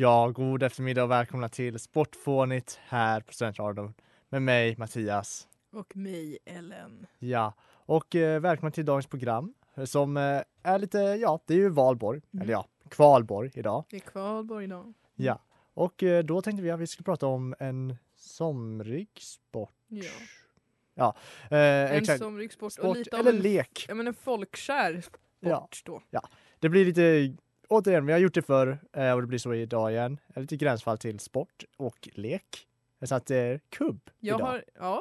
Ja, god eftermiddag och välkomna till Sportfånigt här på Studentradion med mig Mattias. Och mig, Ellen. Ja, och eh, välkomna till dagens program eh, som eh, är lite, ja, det är ju valborg, Mm. eller ja, kvalborg idag. Det är kvalborg idag. Ja, och eh, då tänkte vi att vi skulle prata om en somrig sport. Ja. Ja, eh, En exakt. somrig sport, och Sport lite av eller en, lek. Ja, men en folkkär sport Ja. då. Det blir lite, återigen, vi har gjort det förr eh, och det blir så idag igen. Eh, Lite gränsfall till sport och lek. Så att det är kubb Jag idag. har, ja,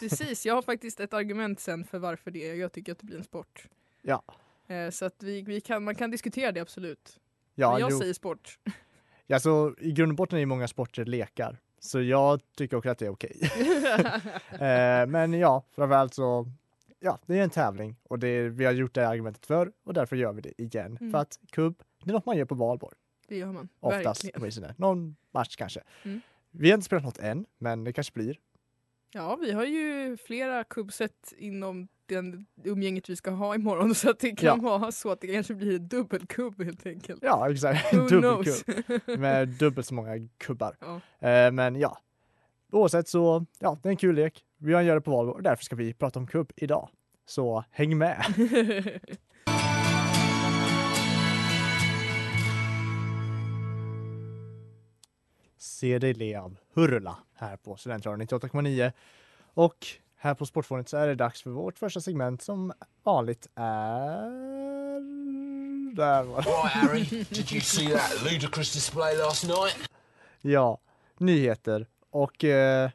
precis. Jag har faktiskt ett argument sen för varför det är. Jag tycker att det blir en sport. Ja. Eh, Så att vi, vi kan, man kan diskutera det absolut. Ja, men jag jo. säger sport. Ja, så i grund och botten är ju många sporter lekar. Så jag tycker också att det är okej. eh, men ja, framförallt så, ja, det är en tävling och det, vi har gjort det argumentet förr och därför gör vi det igen. Mm. För att kubb, det är något man gör på valborg. det gör man. Oftast åtminstone. Någon match kanske. Mm. Vi har inte spelat något än, men det kanske blir. Ja, vi har ju flera kubbset inom den umgänget vi ska ha imorgon så att det kan vara så att det kanske blir en dubbelkubb helt enkelt. Ja, exakt. Knows? Dubbelkubb med dubbelt så många kubbar. Ja. Eh, men ja, oavsett så, ja, det är en kul lek. Vi gör det på valborg och därför ska vi prata om kubb idag. Så häng med! Se dig le av Hurula här på Studentradion 98,9. Och här på Sportfånet så är det dags för vårt första segment som vanligt är... Där var det. Right, Harry, did you see that ludicrous display last night? Ja, nyheter. Och eh,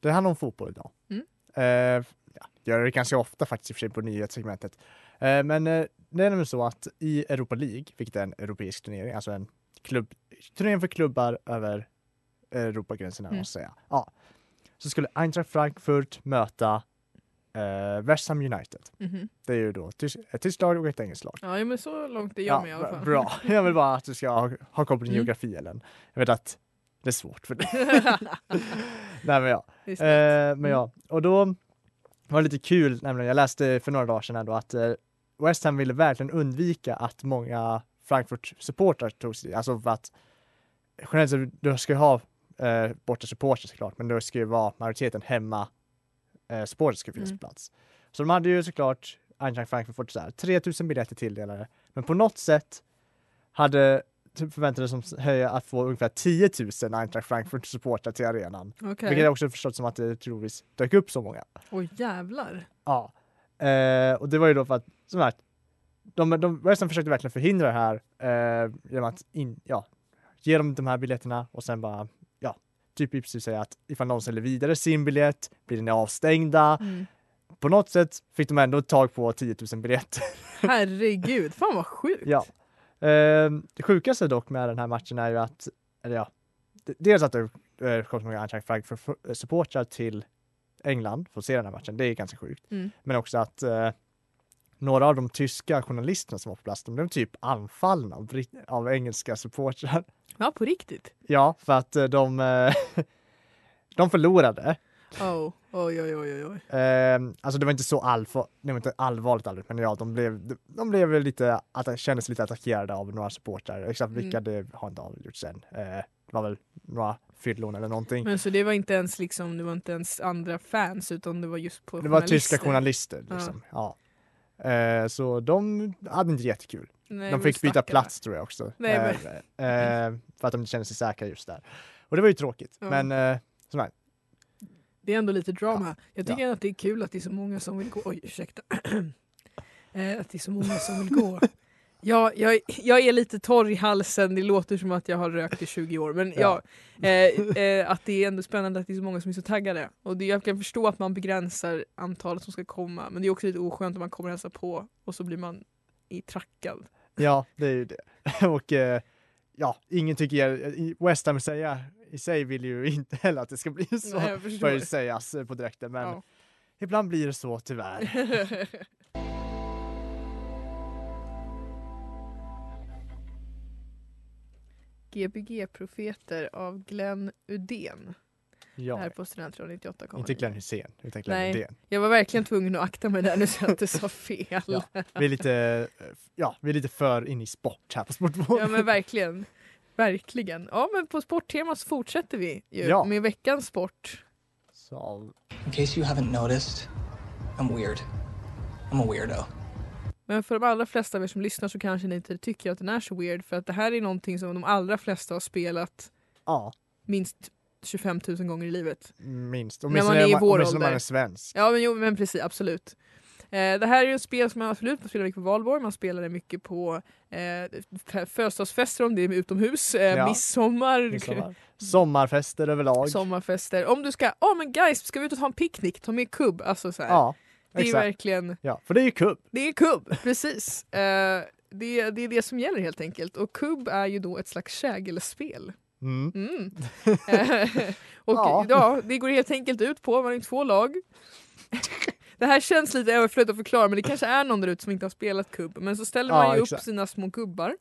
det handlar om fotboll idag. Mm. Eh, ja, gör det ganska ofta faktiskt i och för sig på nyhetssegmentet. Eh, men eh, det är nämligen så att i Europa League, vilket är en europeisk turnering, alltså en klubb, turnering för klubbar över Europagränserna, Mm. måste säga. Ja, så skulle Eintracht Frankfurt möta eh, West Ham United. Mhm. Det är ju då ett tyskt lag och ett engelskt lag. Ja, men så långt är jag med i alla fall. Bra, jag vill bara att du ska ha, ha koll på din Mm. geografi Ellen. Jag vet att det är svårt för dig. Nej men ja. Eh, men ja, och då var det lite kul, nämligen jag läste för några dagar sedan ändå att eh, West Ham ville verkligen undvika att många Frankfurt-supportrar tog sig Alltså för att generellt sett, du ska ju ha eh, borta supportrar såklart, men det ska ju vara majoriteten hemma eh, supportrar ska finnas Mm. på plats. Så de hade ju såklart Eintracht Frankfurt så här 3000 biljetter tilldelade, men på något sätt hade typ förväntades som höja att få ungefär 10 000 Eintracht Frankfurt supportrar till arenan. Okej. Vilket jag också förstått som att det troligtvis dök upp så många. Oj jävlar. Ja. Eh, och det var ju då för att, som sagt, de, de, West Ham försökte verkligen förhindra det här eh, genom att in, ja, ge dem de här biljetterna och sen bara, typ i princip säga att ifall någon säljer vidare sin biljett blir den avstängda. Mm. På något sätt fick de ändå tag på 10 000 biljetter. Herregud, fan vad sjukt. Ja. Eh, det sjukaste dock med den här matchen är ju att, eller ja, dels att det eh, kom så många Eintracht Frankfurt-supportrar till England för att se den här matchen, det är ganska sjukt. Mm. Men också att eh, några av de tyska journalisterna som var på plats, de blev typ anfallna av, av engelska supportrar. Ja, på riktigt. Ja, för att eh, de, eh, de förlorade. Oh, oj, oj, oj, oj, oj. Eh, alltså det var inte så allvar, det var inte allvarligt allvarligt, men ja, de blev, de, blev väl lite, kändes lite attackerade av några supportrar. Exakt vilka Mm. det har inte avgjorts än. Eh, det var väl några fyllon eller någonting. Men så det var inte ens liksom, det var inte ens andra fans utan det var just på det var tyska journalister. liksom. Ja. Eh, så de hade inte jättekul. Nej, de fick byta plats tror jag också. Nej, Eh, eh, för att de inte kände sig säkra just där. Och det var ju tråkigt. Ja. Men eh, sagt, Det är ändå lite drama. Jag tycker Ja. att det är kul att det är så många som vill gå. Oj, ursäkta. Eh, att det är så många som vill gå. Ja, jag, jag är lite torr i halsen, det låter som att jag har rökt i 20 år. Men ja, Ja. eh, eh, att det är ändå spännande att det är så många som är så taggade. Och det, jag kan förstå att man begränsar antalet som ska komma. Men det är också lite oskönt om man kommer och hälsa på och så blir man i trackad. Ja, det är ju det. Och eh, ja, ingen tycker jag, West Ham säga, i sig vill ju inte heller att det ska bli så, Nej, bör ju sägas på direkten, men Ja. ibland blir det så tyvärr. GBG-profeter av Glenn Udén Ja, här på Studentradion 98,9. inte Glenn Hysén, utan Glenn Nej. Hydén. Jag var verkligen tvungen att akta mig där nu så att jag inte sa fel. Ja. Vi är lite, ja, vi är lite för inne i sport här på Sportvågen. Ja men verkligen. Verkligen. Ja men på sporttemat så fortsätter vi ju Ja. med veckans sport. Så, In case you haven't noticed, I'm weird. I'm a weirdo. Men för de allra flesta av er som lyssnar så kanske ni inte tycker att den är så weird för att det här är någonting som de allra flesta har spelat ja, minst 25 000 gånger i livet. minst. När man Åtminstone är i vår om man ålder. är svensk. Ja men jo men precis, absolut. Eh, det här är ju ett spel som man absolut man spelar mycket på valborg, man spelar det mycket på eh, födelsedagsfester om det är utomhus, eh, Ja. midsommar, Midsommar. Sommarfester överlag. sommarfester. Om du ska, ja men guys, ska vi ut och ta en picknick? Ta med kubb. Alltså så här. Ja, det är exakt. verkligen, Ja, för det är ju kubb. det är kubb, precis. Eh, det, det är det som gäller helt enkelt. Och kubb är ju då ett slags kägelspel. Mm. Mm. Och ja. Ja. det går helt enkelt ut på, man är två lag. Det här känns lite överflödigt att förklara men det kanske är någon där ute som inte har spelat kubb. Men så ställer man Ja, ju upp sina små gubbar.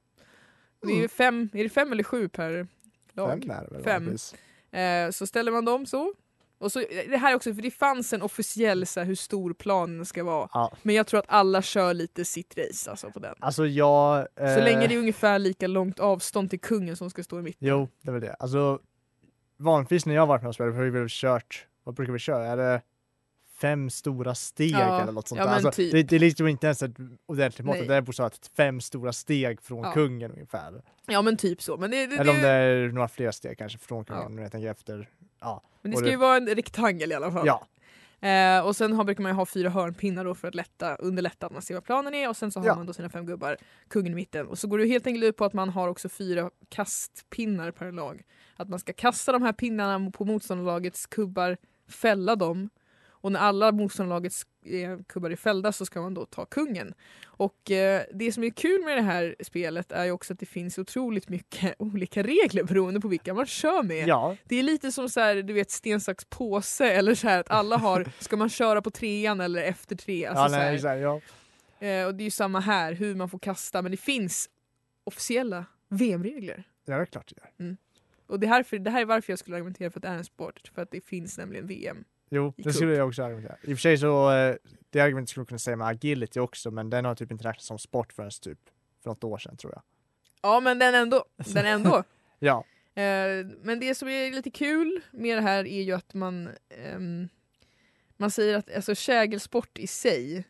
Det är, Mm. fem, är det fem eller sju per lag? Fem är det väl? Fem. precis. Eh, så ställer man dem så. Och så det här också, för det fanns en officiell så här, hur stor planen ska vara. Ja. Men jag tror att alla kör lite sitt race alltså på den. Alltså jag... Så eh, länge det är ungefär lika långt avstånd till kungen som ska stå i mitten. Jo, det är väl det. Alltså vanligtvis när jag har varit med och spelat har vi väl kört, vad brukar vi köra? Är det fem stora steg Ja, eller något sånt ja, där? Alltså, typ. det, det är liksom inte ens ett ordentligt mått, det är att fem stora steg från Ja. kungen ungefär. Ja men typ så. Men det, det, Eller om det, är några fler steg kanske från kungen, Ja. jag tänker efter. Ja, men det ska ju vara en rektangel i alla fall. ja. Eh, och sen har, brukar man ju ha fyra hörnpinnar då för att lätta, underlätta att man ser vad planen är och sen så har man då sina fem gubbar, kungen i mitten. Och så går det helt enkelt ut på att man har också fyra kastpinnar per lag. Att man ska kasta de här pinnarna på motståndarlagets kubbar, fälla dem och när alla motståndarlagets kubbar är fällda så ska man då ta kungen. Och eh, det som är kul med det här spelet är ju också att det finns otroligt mycket olika regler beroende på vilka man kör med. ja, Det är lite som så här, du vet sten, sax, påse eller så här att alla har, ska man köra på trean eller efter tre? Alltså, ja, så här. nej, ja. Eh, och det är ju samma här, hur man får kasta, men det finns officiella VM-regler. ja, det är klart det gör. Och det här, för, det här är varför jag skulle argumentera för att det är en sport, för att det finns nämligen VM. Jo, det skulle jag också argumentera. I och för sig så, eh, det argumentet skulle jag kunna säga med agility också, men den har typ inte räknats som sport förrän typ för något år sedan tror jag. Ja men den ändå, den ändå. Ja, Eh, men det som är lite kul med det här är ju att man ehm, man säger att alltså, kägelsport i sig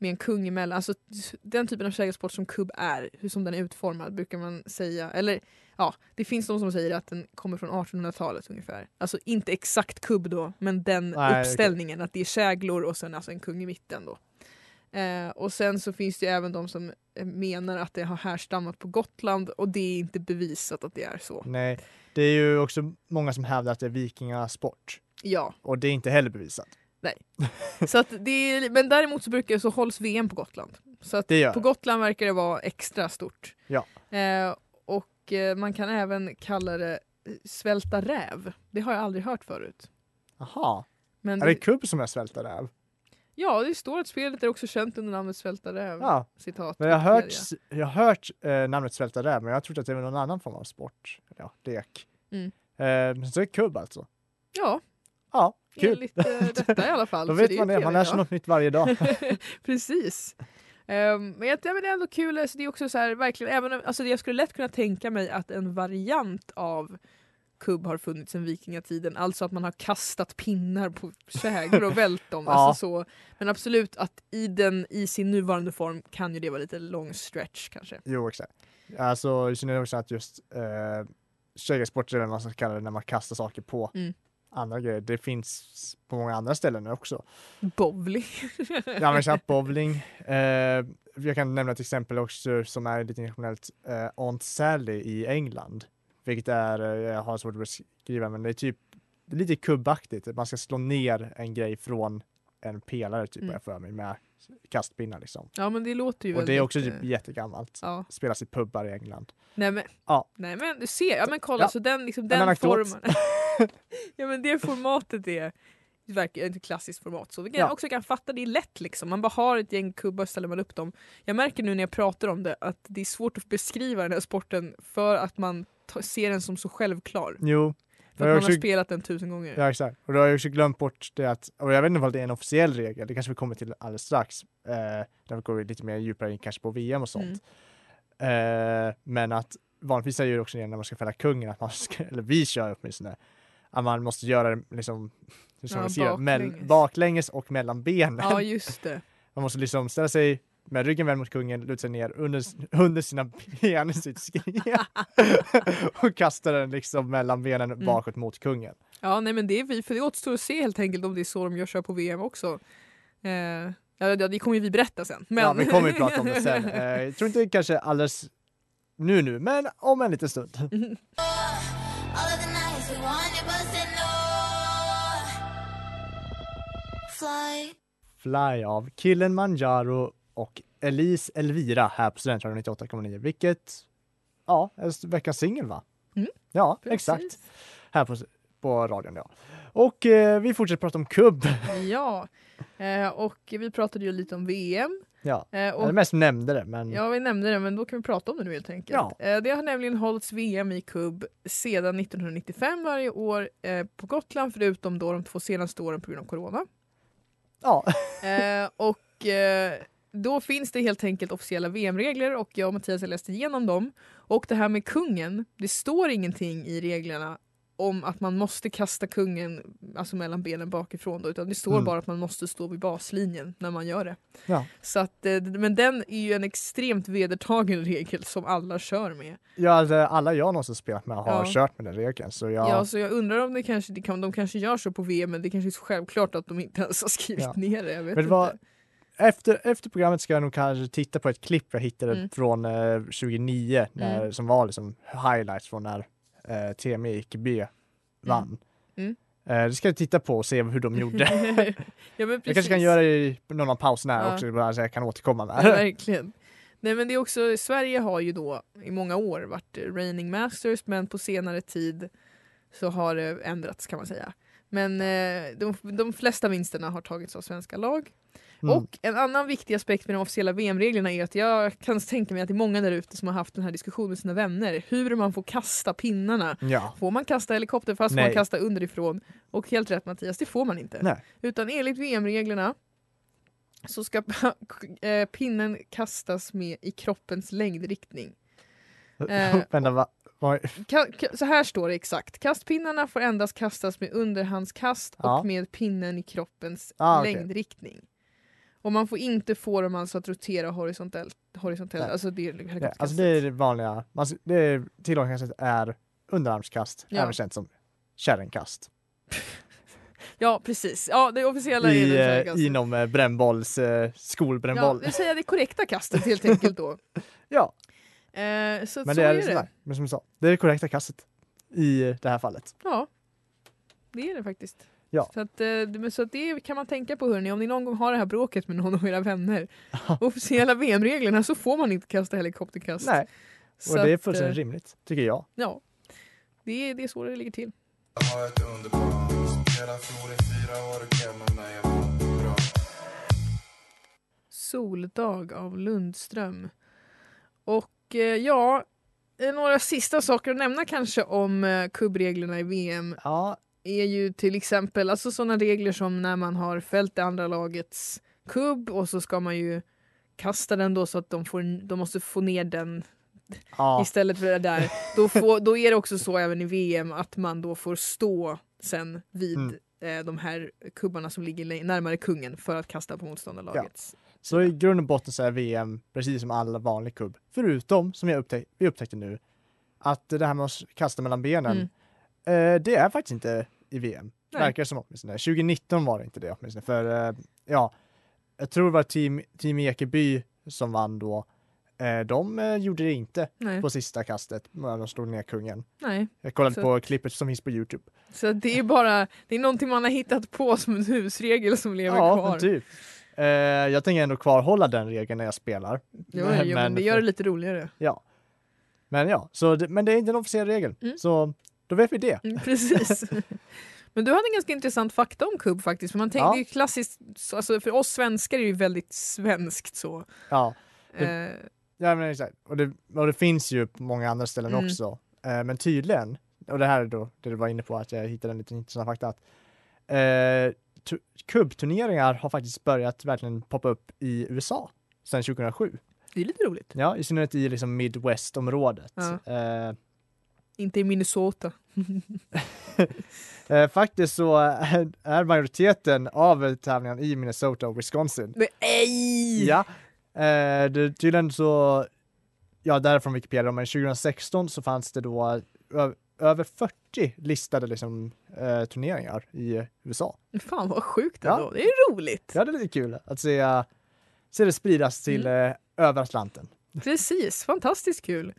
med en kung emellan, alltså den typen av kägelsport som kubb är, hur som den är utformad brukar man säga, eller ja, det finns de som säger att den kommer från 1800-talet ungefär. Alltså inte exakt kubb då, men den Nej, uppställningen, att det är käglor och sen alltså en kung i mitten då. Eh, och sen så finns det ju även de som eh, menar att det har härstammat på Gotland och det är inte bevisat att det är så. nej. Det är ju också många som hävdar att det är vikingasport Ja, och det är inte heller bevisat. så att det är, men däremot så brukar så hålls VM på Gotland. Så att Det på det. Gotland verkar det vara extra stort. Ja. Eh, och eh, man kan även kalla det eh, svälta räv. Det har jag aldrig hört förut. Jaha, Men är det kubb som är svälta räv? ja, det står att spelet är också känt under namnet Svälta räv. Ja, Citat. men jag har hört, jag har hört eh, namnet svälta räv, men jag trodde att det var någon annan form av sport. Ja, lek. Mm. Eh, så är det kubb alltså. Ja, Ja, kul. enligt eh, detta i alla fall. Då vet man det, man lär sig något nytt varje dag. Precis. Ehm, men jag, ja, men det är ändå kul, alltså det är också så här, verkligen, även, om- alltså jag skulle lätt kunna tänka mig att en variant av kubb har funnits sedan vikingatiden, alltså att man har kastat pinnar på käglor och vält dem. Ja. alltså så. Men absolut att i, den, i sin nuvarande form kan ju det vara lite lång stretch kanske. Jo, exakt. Alltså, i synnerhet också att just eh, kägelsport är det man ska kalla det när man kastar saker på Mm. Andra grejer. Det finns på många andra ställen också. Bowling. Ja men exakt, bowling. Eh, jag kan nämna ett exempel också som är lite internationellt. Eh, Aunt Sally i England. Vilket är, eh, jag har svårt att beskriva men det är typ lite kubbaktigt. Man ska slå ner en grej från en pelare typ Mm. för mig med kastpinnar liksom. Ja men det låter ju Och det är också typ eh, jättegammalt. Ja. Spelas i pubbar i England. Nej men, Ja. nej men du ser, ja men kolla Ja. så den, liksom, En den formen. ja men det formatet är verkligen ett klassiskt format. Så vi kan Ja. också kan fatta, det är lätt liksom. Man bara har ett gäng kubbar och ställer man upp dem. Jag märker nu när jag pratar om det att det är svårt att beskriva den här sporten för att man ser den som så självklar. Jo, För att man har också- spelat den tusen gånger. ja exakt. Och då har jag också glömt bort det att, och jag vet inte vad det är en officiell regel, det kanske vi kommer till alldeles strax. Eh, när vi går lite mer djupare in kanske på VM och sånt. Mm. Eh, men att vanligtvis är det ju också när man ska fälla kungen, att man ska, eller vi kör åtminstone, att man måste göra det liksom, hur ska Ja, man mell- baklänges. baklänges och mellan benen. Ja just det. Man måste liksom ställa sig med ryggen vänd mot kungen, luta sig ner under, under sina ben i sitt skrev och kasta den liksom mellan benen Mm. bakåt mot kungen. Ja nej men det är vi, för det återstår att se helt enkelt om det är så de gör kör på VM också. Eh, ja, det kommer ju vi berätta sen. Men... Ja, vi kommer ju prata om det sen. Eh, jag tror inte kanske alldeles nu nu, men om en liten stund. Fly av Killen Manjaro och Elise Elvira här på Studentradion 98,9, vilket ja, är veckans singel va? Mm, Ja, Precis. exakt. Här på, på radion ja. Och eh, vi fortsätter prata om kubb. Ja, eh, och vi pratade ju lite om VM. Ja, Eh, och, mest nämnde det, men ja, vi nämnde det, men då kan vi prata om det nu helt enkelt. Ja. Eh, det har nämligen hållits VM i kubb sedan 1995 varje år eh, på Gotland, förutom då de två senaste åren på grund av corona. ja. Eh, och eh, då finns det helt enkelt officiella VM-regler och jag och Mattias har läst igenom dem. Och det här med kungen, det står ingenting i reglerna om att man måste kasta kungen alltså mellan benen bakifrån då, utan det står Mm. bara att man måste stå vid baslinjen när man gör det. Ja. Så att, eh, men den är ju en extremt vedertagen regel som alla kör med. ja alltså, alla jag någonsin spelat med har Ja. kört med den regeln, så jag, Ja, så jag undrar om det kanske, det kan, de kanske gör så på VM men det kanske är så självklart att de inte ens har skrivit Ja. ner det. Jag vet Men det var- inte. Efter, efter programmet ska jag nog kanske titta på ett klipp jag hittade Mm. från eh, 2009 när, Mm. som var liksom highlights från när eh, TMI Ekeby vann. Mm. Eh, det ska jag titta på och se hur de gjorde. ja, men jag kanske kan göra det i någon av pauserna Ja. också, bara så jag kan återkomma Ja, med. verkligen. Nej men det är också, Sverige har ju då i många år varit reigning masters men på senare tid så har det ändrats kan man säga. Men eh, de, de flesta vinsterna har tagits av svenska lag. Mm. Och en annan viktig aspekt med de officiella VM-reglerna är att jag kan tänka mig att det är många där ute som har haft den här diskussionen med sina vänner. Hur man får kasta pinnarna. Ja. Får man kasta helikopter fast får man kasta underifrån? Och helt rätt Mattias, det får man inte. Nej. Utan enligt VM-reglerna så ska eh, pinnen kastas med i kroppens längdriktning. Eh, Vänta, va? så här står det exakt. Kastpinnarna får endast kastas med underhandskast Ja. och med pinnen i kroppens Ah, längdriktning. Och man får inte få dem alltså att rotera horisontellt. horisontellt. Nej. Alltså det är Ja, helikopterkastet. alltså det är det vanliga, man, det är tillåtningskastet är underarmskast, Ja. även känt som kärringkast. Ja precis, ja det officiella är I, det eh, inom eh, brännbolls, eh, Ja, skolbrännboll. det säger det korrekta kastet helt enkelt då. Ja, Eh, så men det är, är det. Men som jag sa, det är det korrekta kastet i det här fallet. Ja, det är det faktiskt. Ja. Så, att, eh, men så att det kan man tänka på hörni, om ni någon gång har det här bråket med någon av era vänner. Officiella VM-reglerna så får man inte kasta helikopterkast. Nej, Så och det är fullständigt eh, rimligt, tycker jag. Ja, det är, det är så det ligger till. Soldag av Lundström. Och eh, ja, några sista saker att nämna kanske om kubbreglerna i VM Ja, är ju till exempel alltså sådana regler som när man har fällt det andra lagets kubb och så ska man ju kasta den då så att de, får, de måste få ner den ja, istället för det där. Då, får, då är det också så även i VM att man då får stå sen vid Mm. eh, de här kubbarna som ligger närmare kungen för att kasta på motståndarlagets. så i grund och botten så är VM precis som alla vanliga kubb. Förutom, som jag upptäck, vi upptäckte nu, att det här med att kasta mellan benen, Mm. Eh, det är faktiskt inte i VM. Nej. Verkar som åtminstone. 2019 var det inte det åtminstone. För eh, ja, jag tror det var team, team Ekeby som vann då. Eh, de gjorde det inte Nej. på sista kastet när de slog ner kungen. Nej. Jag kollade Så- på klippet som finns på Youtube. Så det är bara, det är någonting man har hittat på som en husregel som lever Ja, kvar. men typ. Jag tänker ändå kvarhålla den regeln när jag spelar. Jo, jo, men det gör det lite roligare. Ja. Men ja, så det, men det är inte en officiell regel. Mm. Så då vet vi det. Mm, Precis. Men du hade en ganska intressant fakta om kubb faktiskt. För man tänker Ja. det ju klassiskt, så- alltså för oss svenskar är det ju väldigt svenskt så. Ja, Eh, ja men exakt. Och det, och det finns ju på många andra ställen Mm. också. Eh, men tydligen, och det här är då det du var inne på att jag hittade en liten intressant fakta. Att, eh, tu- kubbturneringar har faktiskt börjat verkligen poppa upp i USA sedan 2007. det är lite roligt. Ja, i synnerhet i liksom Midwest-området. Ja. Eh, Inte i Minnesota. eh, faktiskt så är, är majoriteten av tävlingarna i Minnesota och Wisconsin. Nej! Ja, eh, det, tydligen så, ja därifrån Wikipedia, men 2016 så fanns det då över 40 listade liksom, eh, turneringar i USA. Fan vad sjukt Ja. ändå. Det är roligt. Ja, det är lite kul att se, se det spridas till Mm. eh, över Atlanten. Precis, fantastiskt kul.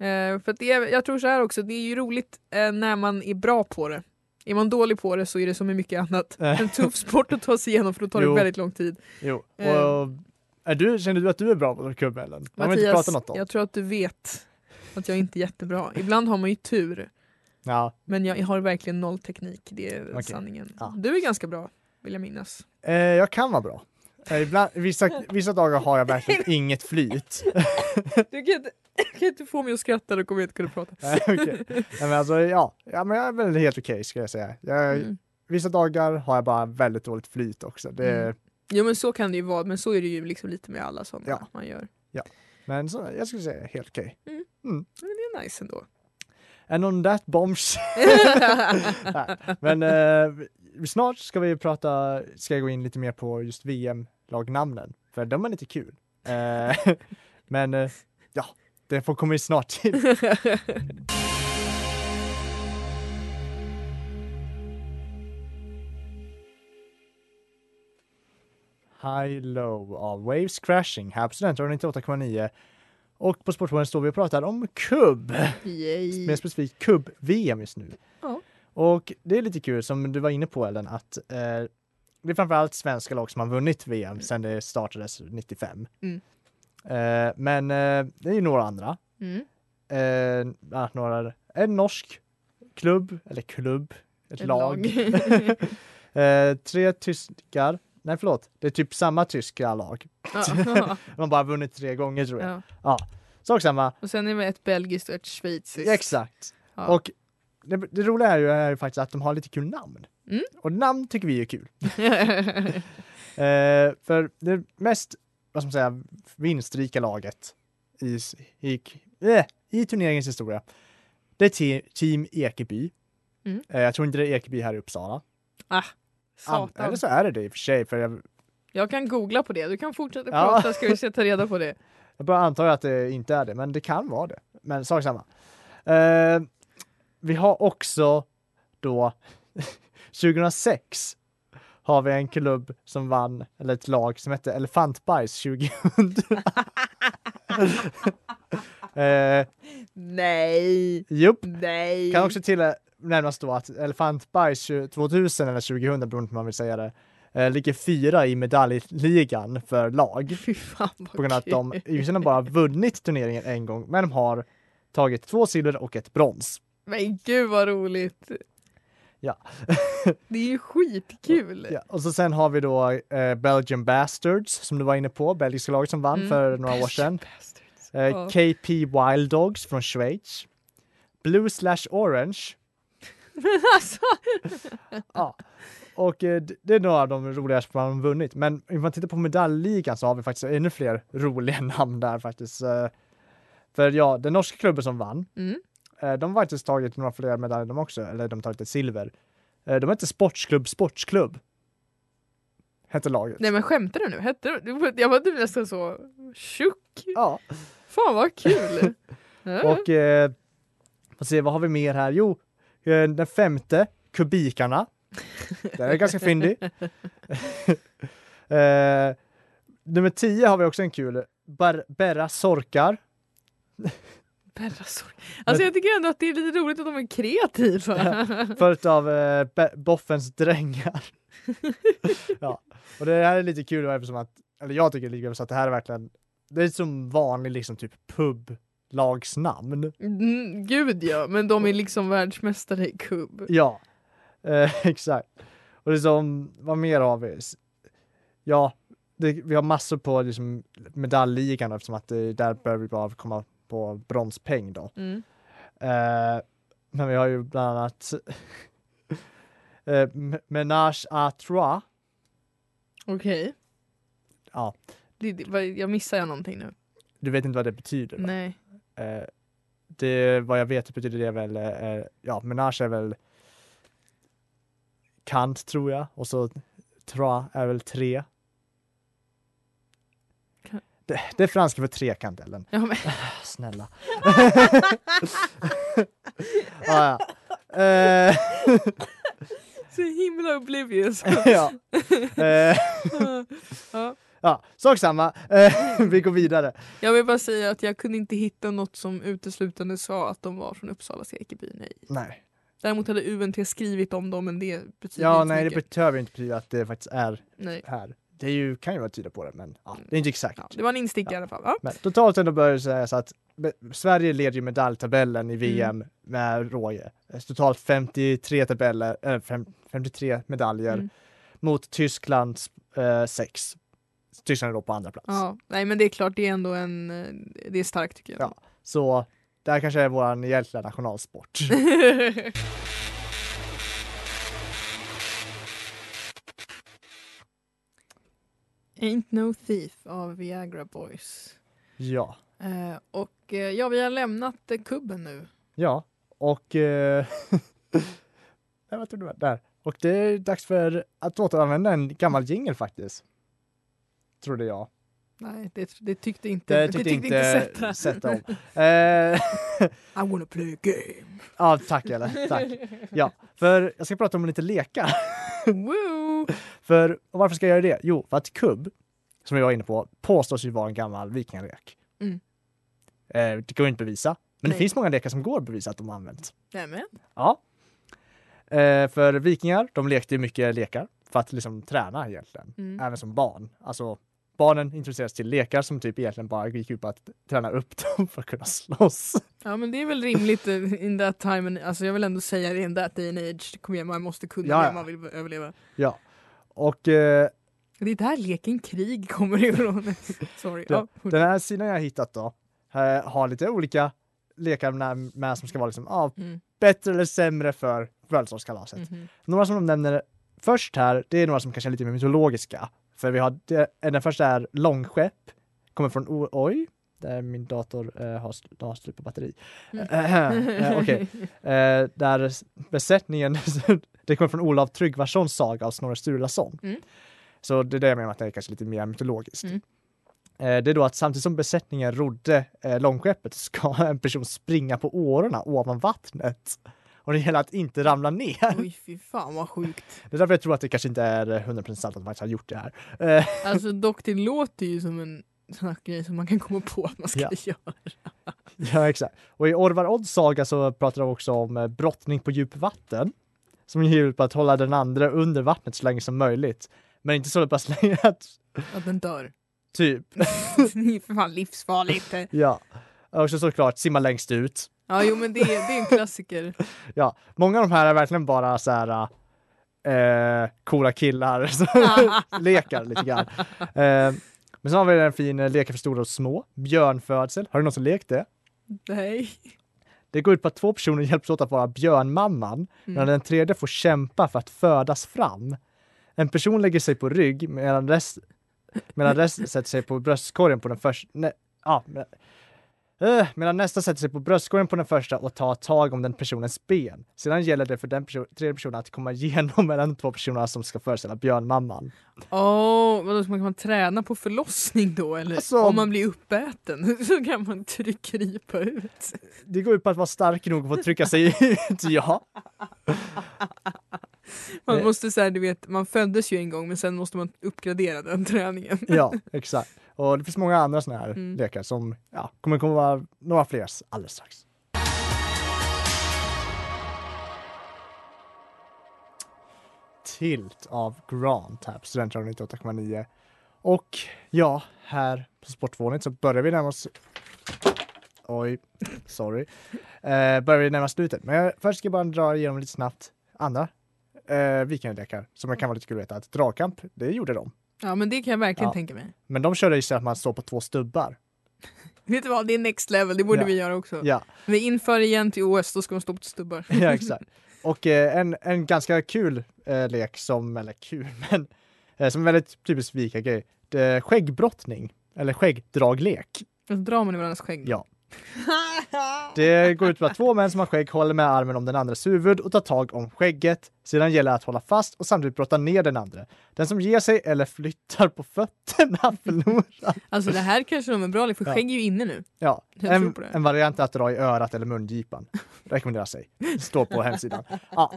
Eh, för det är, jag tror så här också, det är ju roligt eh, när man är bra på det. Är man dålig på det så är det som med mycket annat Eh. en tuff sport att ta sig igenom för då tar det Jo. väldigt lång tid. Jo, Eh. och är du, känner du att du är bra på kubb Ellen? Det har vi inte Mattias, pratat något om. jag tror att du vet att jag inte är jättebra. Ibland har man ju tur, Ja, men jag har verkligen noll teknik. Det är Okej. sanningen. Ja. Du är ganska bra, vill jag minnas. eh, jag kan vara bra. Eh, ibland, vissa, vissa dagar har jag verkligen inget flyt. Du kan inte, kan inte få mig att skratta, då kommer jag inte kunna prata. Nej. Nej, men alltså, ja. ja, men jag är väl helt okej ska jag säga. Jag, Mm. Vissa dagar har jag bara väldigt dåligt flyt också. Det, Mm. Jo men så kan det ju vara, men så är det ju liksom lite med alla sådana Ja. man gör. Men så, jag skulle säga helt okej. Mm. Mm. Men det är nice ändå. And on that bombs. Men eh, snart ska vi prata, ska jag gå in lite mer på just VM-lagnamnen. För de är lite kul. Eh, men eh, ja, det får komma snart till. High Low av Waves Crashing här på Studentradion 98,9. Och på Sportbladet står vi och pratar om kubb. Yay. Mer specifikt kubb-VM just nu. Ja. Och det är lite kul som du var inne på Ellen att eh, det är framförallt svenska lag som har vunnit VM sedan det startades 95. Mm. Eh, men eh, det är ju några andra. Mm. Eh, några, en norsk klubb, eller klubb, ett, Ett lag. lag. eh, tre tyskar, nej förlåt, det är typ samma tyska lag. Ja. De har bara vunnit tre gånger tror jag. ja. Sak samma, Och sen är det ett belgiskt och ett schweiziskt. exakt. Ja. Och det, det roliga är ju, är ju faktiskt att de har lite kul namn. Mm. Och namn tycker vi är kul. Eh, för det mest, vad ska man säga, vinstrika laget i, i, eh, i turneringens historia, det är te, Team Ekeby. Mm. Eh, jag tror inte det är Ekeby här i Uppsala. An- Satan. Eller så är det det i och för sig, för jag, Jag kan googla på det. Du kan fortsätta Ja. prata ska vi se ta reda på det. jag bara antar att det inte är det, men det kan vara det. Men sak samma. Vi har också då 2006 har vi en klubb som vann, eller ett lag som hette Elefantbajs 2000. eh, Nej. Jupp, Nej. kan också till nämnas då att Elefantbajs 2000 eller 2000 beroende på hur man vill säga det, eh, ligger fyra i medaljligan för lag. Fy fan vad På grund av att de visserligen bara vunnit turneringen en gång, men de har tagit två silver och ett brons. Men gud vad roligt. Ja. det är ju skitkul. Ja, och så sen har vi då eh, Belgian Bastards som du var inne på, belgiska laget som vann Mm. för några år sedan. Eh, Ja. KP Wild Dogs från Schweiz. Blue slash Orange. Alltså. Ja. Och eh, det är några av de roligaste man vunnit. Men om man tittar på medaljligan så har vi faktiskt ännu fler roliga namn där faktiskt. Eh, För ja, den norska klubben som vann, Mm. Eh, de har faktiskt tagit några fler medaljer de också, eller de har tagit ett silver. Eh, De hette Sportsklubb Sportsklubb. Hette laget. Nej men skämtar du nu? Hette du? Jag var typ nästan så tjock. Ja. Fan vad kul. Och eh, får se, vad har vi mer här? Jo, eh, den femte, Kubikarna. Den är ganska fyndig. eh, nummer 10 har vi också en kul. Bar Berra Sorkar. Berrasor. Alltså jag tycker ändå att det är lite roligt att de är kreativa. Följt av eh, Boffens drängar. ja. Och det här är lite kul eftersom att, eller jag tycker det är lite kul så att det här är verkligen, det är som vanlig liksom typ publagsnamn. Mm, gud ja, men de är liksom världsmästare i kubb. Ja, eh, exakt. Och liksom, vad mer har vi? Ja, det, vi har massor på liksom, medaljligan eftersom att det, där bör vi bara komma på bronspeng då. Mm. Eh, men vi har ju bland annat eh, Menage à Trois. Okej. Ja, Det- det- Jag missar jag någonting nu? du vet inte vad det betyder? va? Nej. Eh, det, vad jag vet betyder det väl, eh, ja, menage är väl kant tror jag och så trois är väl tre. Det, det är franska för trekant Ellen. Ja, men, Snälla. ah, ja. Eh, så himla oblivious. ja. Eh, ja. ja, sak samma. Eh, vi går vidare. Jag vill bara säga att jag kunde inte hitta något som uteslutande sa att de var från Uppsalas Ekeby. Nej. Nej. Däremot hade UNT skrivit om dem men det betyder Ja, inte nej, det mycket. behöver inte betyda att det faktiskt är nej. här. Det är ju, kan ju vara tyda på det, men ja, det är inte exakt. Ja, det var en instick i alla fall. Ja. Men totalt ändå bör det sägas att Sverige leder ju medaljtabellen i VM Mm. med råge. Totalt 53 tabeller, äh, fem, 53 medaljer Mm. mot Tysklands eh, 6. Tyskland är då på andra plats. Ja, nej men det är klart det är ändå en, eh, det är starkt tycker jag. Ja. Så det här kanske är vår egentliga nationalsport. Ain't no thief av Viagra Boys. ja. Eh, och eh, ja, vi har lämnat eh, kubben nu. Ja, och... Eh, vad tror du? Där. Och det är dags för att återanvända en gammal jingle faktiskt. Trodde jag. Nej, det, det tyckte inte, Det tyckte inte Sätta. sätta om. Eh, I wanna play a game. ja, tack eller tack. Ja, för jag ska prata om lite lekar. Woo! För, och varför ska jag göra det? Jo, för att kubb, som vi var inne på, påstås ju vara en gammal vikingalek. Mm. Eh, det går inte att bevisa, men Nej. det finns många lekar som går att bevisa att de har använts. Nämen. Ja. Eh, för vikingar, de lekte ju mycket lekar för att liksom träna egentligen, Mm. även som barn. Alltså barnen introduceras till lekar som typ egentligen bara gick ut på att träna upp dem för att kunna slåss. Ja men det är väl rimligt in that time, and, alltså jag vill ändå säga det in that day and age, kom igen man måste kunna Ja, det man vill överleva. Ja. Och eh, Det är där leken krig kommer ifrån. Sorry. Det- Ja, den här sidan jag hittat då eh, har lite olika lekar med, som ska vara liksom, ah, Mm. bättre eller sämre för födelsedagskalaset. Mhm. Några som de nämner först här, det är några som kanske är lite mer mytologiska. För vi har, det, den första är långskepp, kommer från, oj, där min dator eh, har, har slut på batteri. Mm. Eh, Okej, eh, där besättningen, det kommer från Olav Tryggvasons saga av Snorre Sturlason. Mm. Så det är det jag menar med att det är kanske lite mer mytologiskt. Mm. Eh, det är då att samtidigt som besättningen rodde eh, långskeppet ska en person springa på årorna ovan vattnet. Och det gäller att inte ramla ner. Oj fy fan vad sjukt. Det är därför jag tror att det kanske inte är eh, 100% sant att man har gjort det här. Eh, Alltså dock det låter ju som en sån här grej som man kan komma på att man ska Ja. göra. ja, exakt. Och i Orvar Odds saga så pratar de också om eh, brottning på djup vatten. Som ger ut på att hålla den andra under vattnet så länge som möjligt. Men inte så pass länge att, Att den dör. typ, det är för fan livsfarligt. ja. Och så såklart simma längst ut. Ja jo men det är, det är en klassiker. Ja, många av de här är verkligen bara så här eh, coola killar som lekar lite grann. Eh, men så har vi en fin eh, leka för stora och små. Björnfödsel. Har du någon som lekt det? Nej. Det går ut på att två personer hjälps åt att vara björnmamman, medan den tredje får kämpa för att födas fram. En person lägger sig på rygg medan rest, medan resten sätter sig på bröstkorgen på den första. Ja, eh, medan nästa sätter sig på bröstkorgen på den första och tar tag om den personens ben. Sedan gäller det för den person, tredje personen att komma igenom mellan de två personerna som ska föreställa björnmamman. Åh, vadå, så man kan man träna på förlossning då eller? Alltså- Om man blir uppäten så kan man tryck krypa ut. Det går ut på att vara stark nog för att trycka sig ut, ja. Man Nej. måste säga, du vet, man föddes ju en gång men sen måste man uppgradera den träningen. Ja, exakt. Och det finns många andra sådana här Mm. lekar som ja, kommer komma några fler alldeles strax. Tilt av Grant här på Studentradion 98,9. Och ja, här på Sportvåningen så börjar vi närma oss Oj, sorry. Eh, börjar vi närma slutet. Men jag, först ska jag bara dra igenom lite snabbt andra eh, vikingalekar som kan vara lite kul att veta. Att dragkamp, det gjorde de. Ja men det kan jag verkligen Ja. tänka mig. Men de körde istället att man står på två stubbar. Vet du vad, det är next level, det borde Ja. vi göra också. Ja, Vi inför igen till OS, då ska man stå på stubbar. ja exakt. Och eh, en, en ganska kul eh, lek som, eller kul, men eh, som är väldigt typisk vikagrej. Det är Skäggbrottning, eller skäggdraglek. Och så drar man i varandras skägg. Ja. Det går ut på att två män som har skägg håller med armen om den andres huvud och tar tag om skägget. Sedan gäller det att hålla fast och samtidigt brotta ner den andra. Den som ger sig eller flyttar på fötterna förlorar. Alltså det här kanske de är bra för Ja. skägg är ju inne nu. Ja, en, en variant är att dra i örat eller mungipan. Rekommenderar sig. Står på hemsidan. Ja.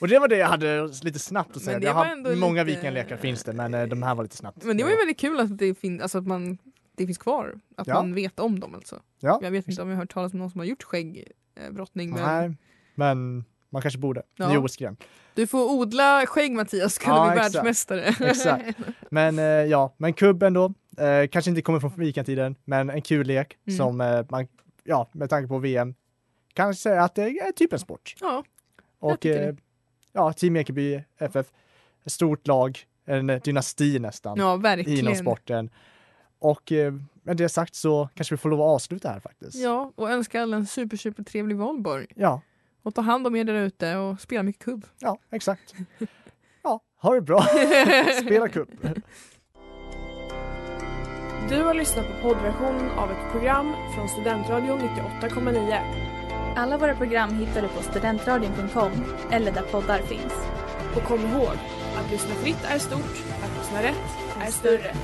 Och det var det jag hade lite snabbt att säga. Jag har, många lite- vikingalekar finns det, men eh, de här var lite snabbt. Men det var ju väldigt kul att det, fin- alltså att man, det finns kvar. Att Ja. man vet om dem alltså. Ja. Jag vet inte om jag har hört talas om någon som har gjort skäggbrottning. Men Nej, men man kanske borde. Ja. Jo, skräm. du får odla skägg Mattias, ska Ja, du bli exakt. världsmästare. Exakt. Men eh, ja, men kubb ändå. Eh, kanske inte kommer från vikingtiden, men en kul lek Mm. som eh, man, ja, med tanke på VM, kan säga att det är typ en sport. ja, Och eh, ja, Team Ekeby FF, ett stort lag, en dynasti nästan ja, inom verkligen. sporten. Och eh, med det sagt så kanske vi får lov att avsluta här faktiskt. Ja, och önska alla en super, super trevlig valborg. Ja, Och ta hand om er där ute och spela mycket kubb. ja exakt. Ja, ha det bra. Spela kupp. Du har lyssnat på poddversionen av ett program från Studentradion 98,9. Alla våra program hittar du på studentradion.com eller där poddar finns. Och kom ihåg, att lyssna fritt är stort, att lyssna rätt är större.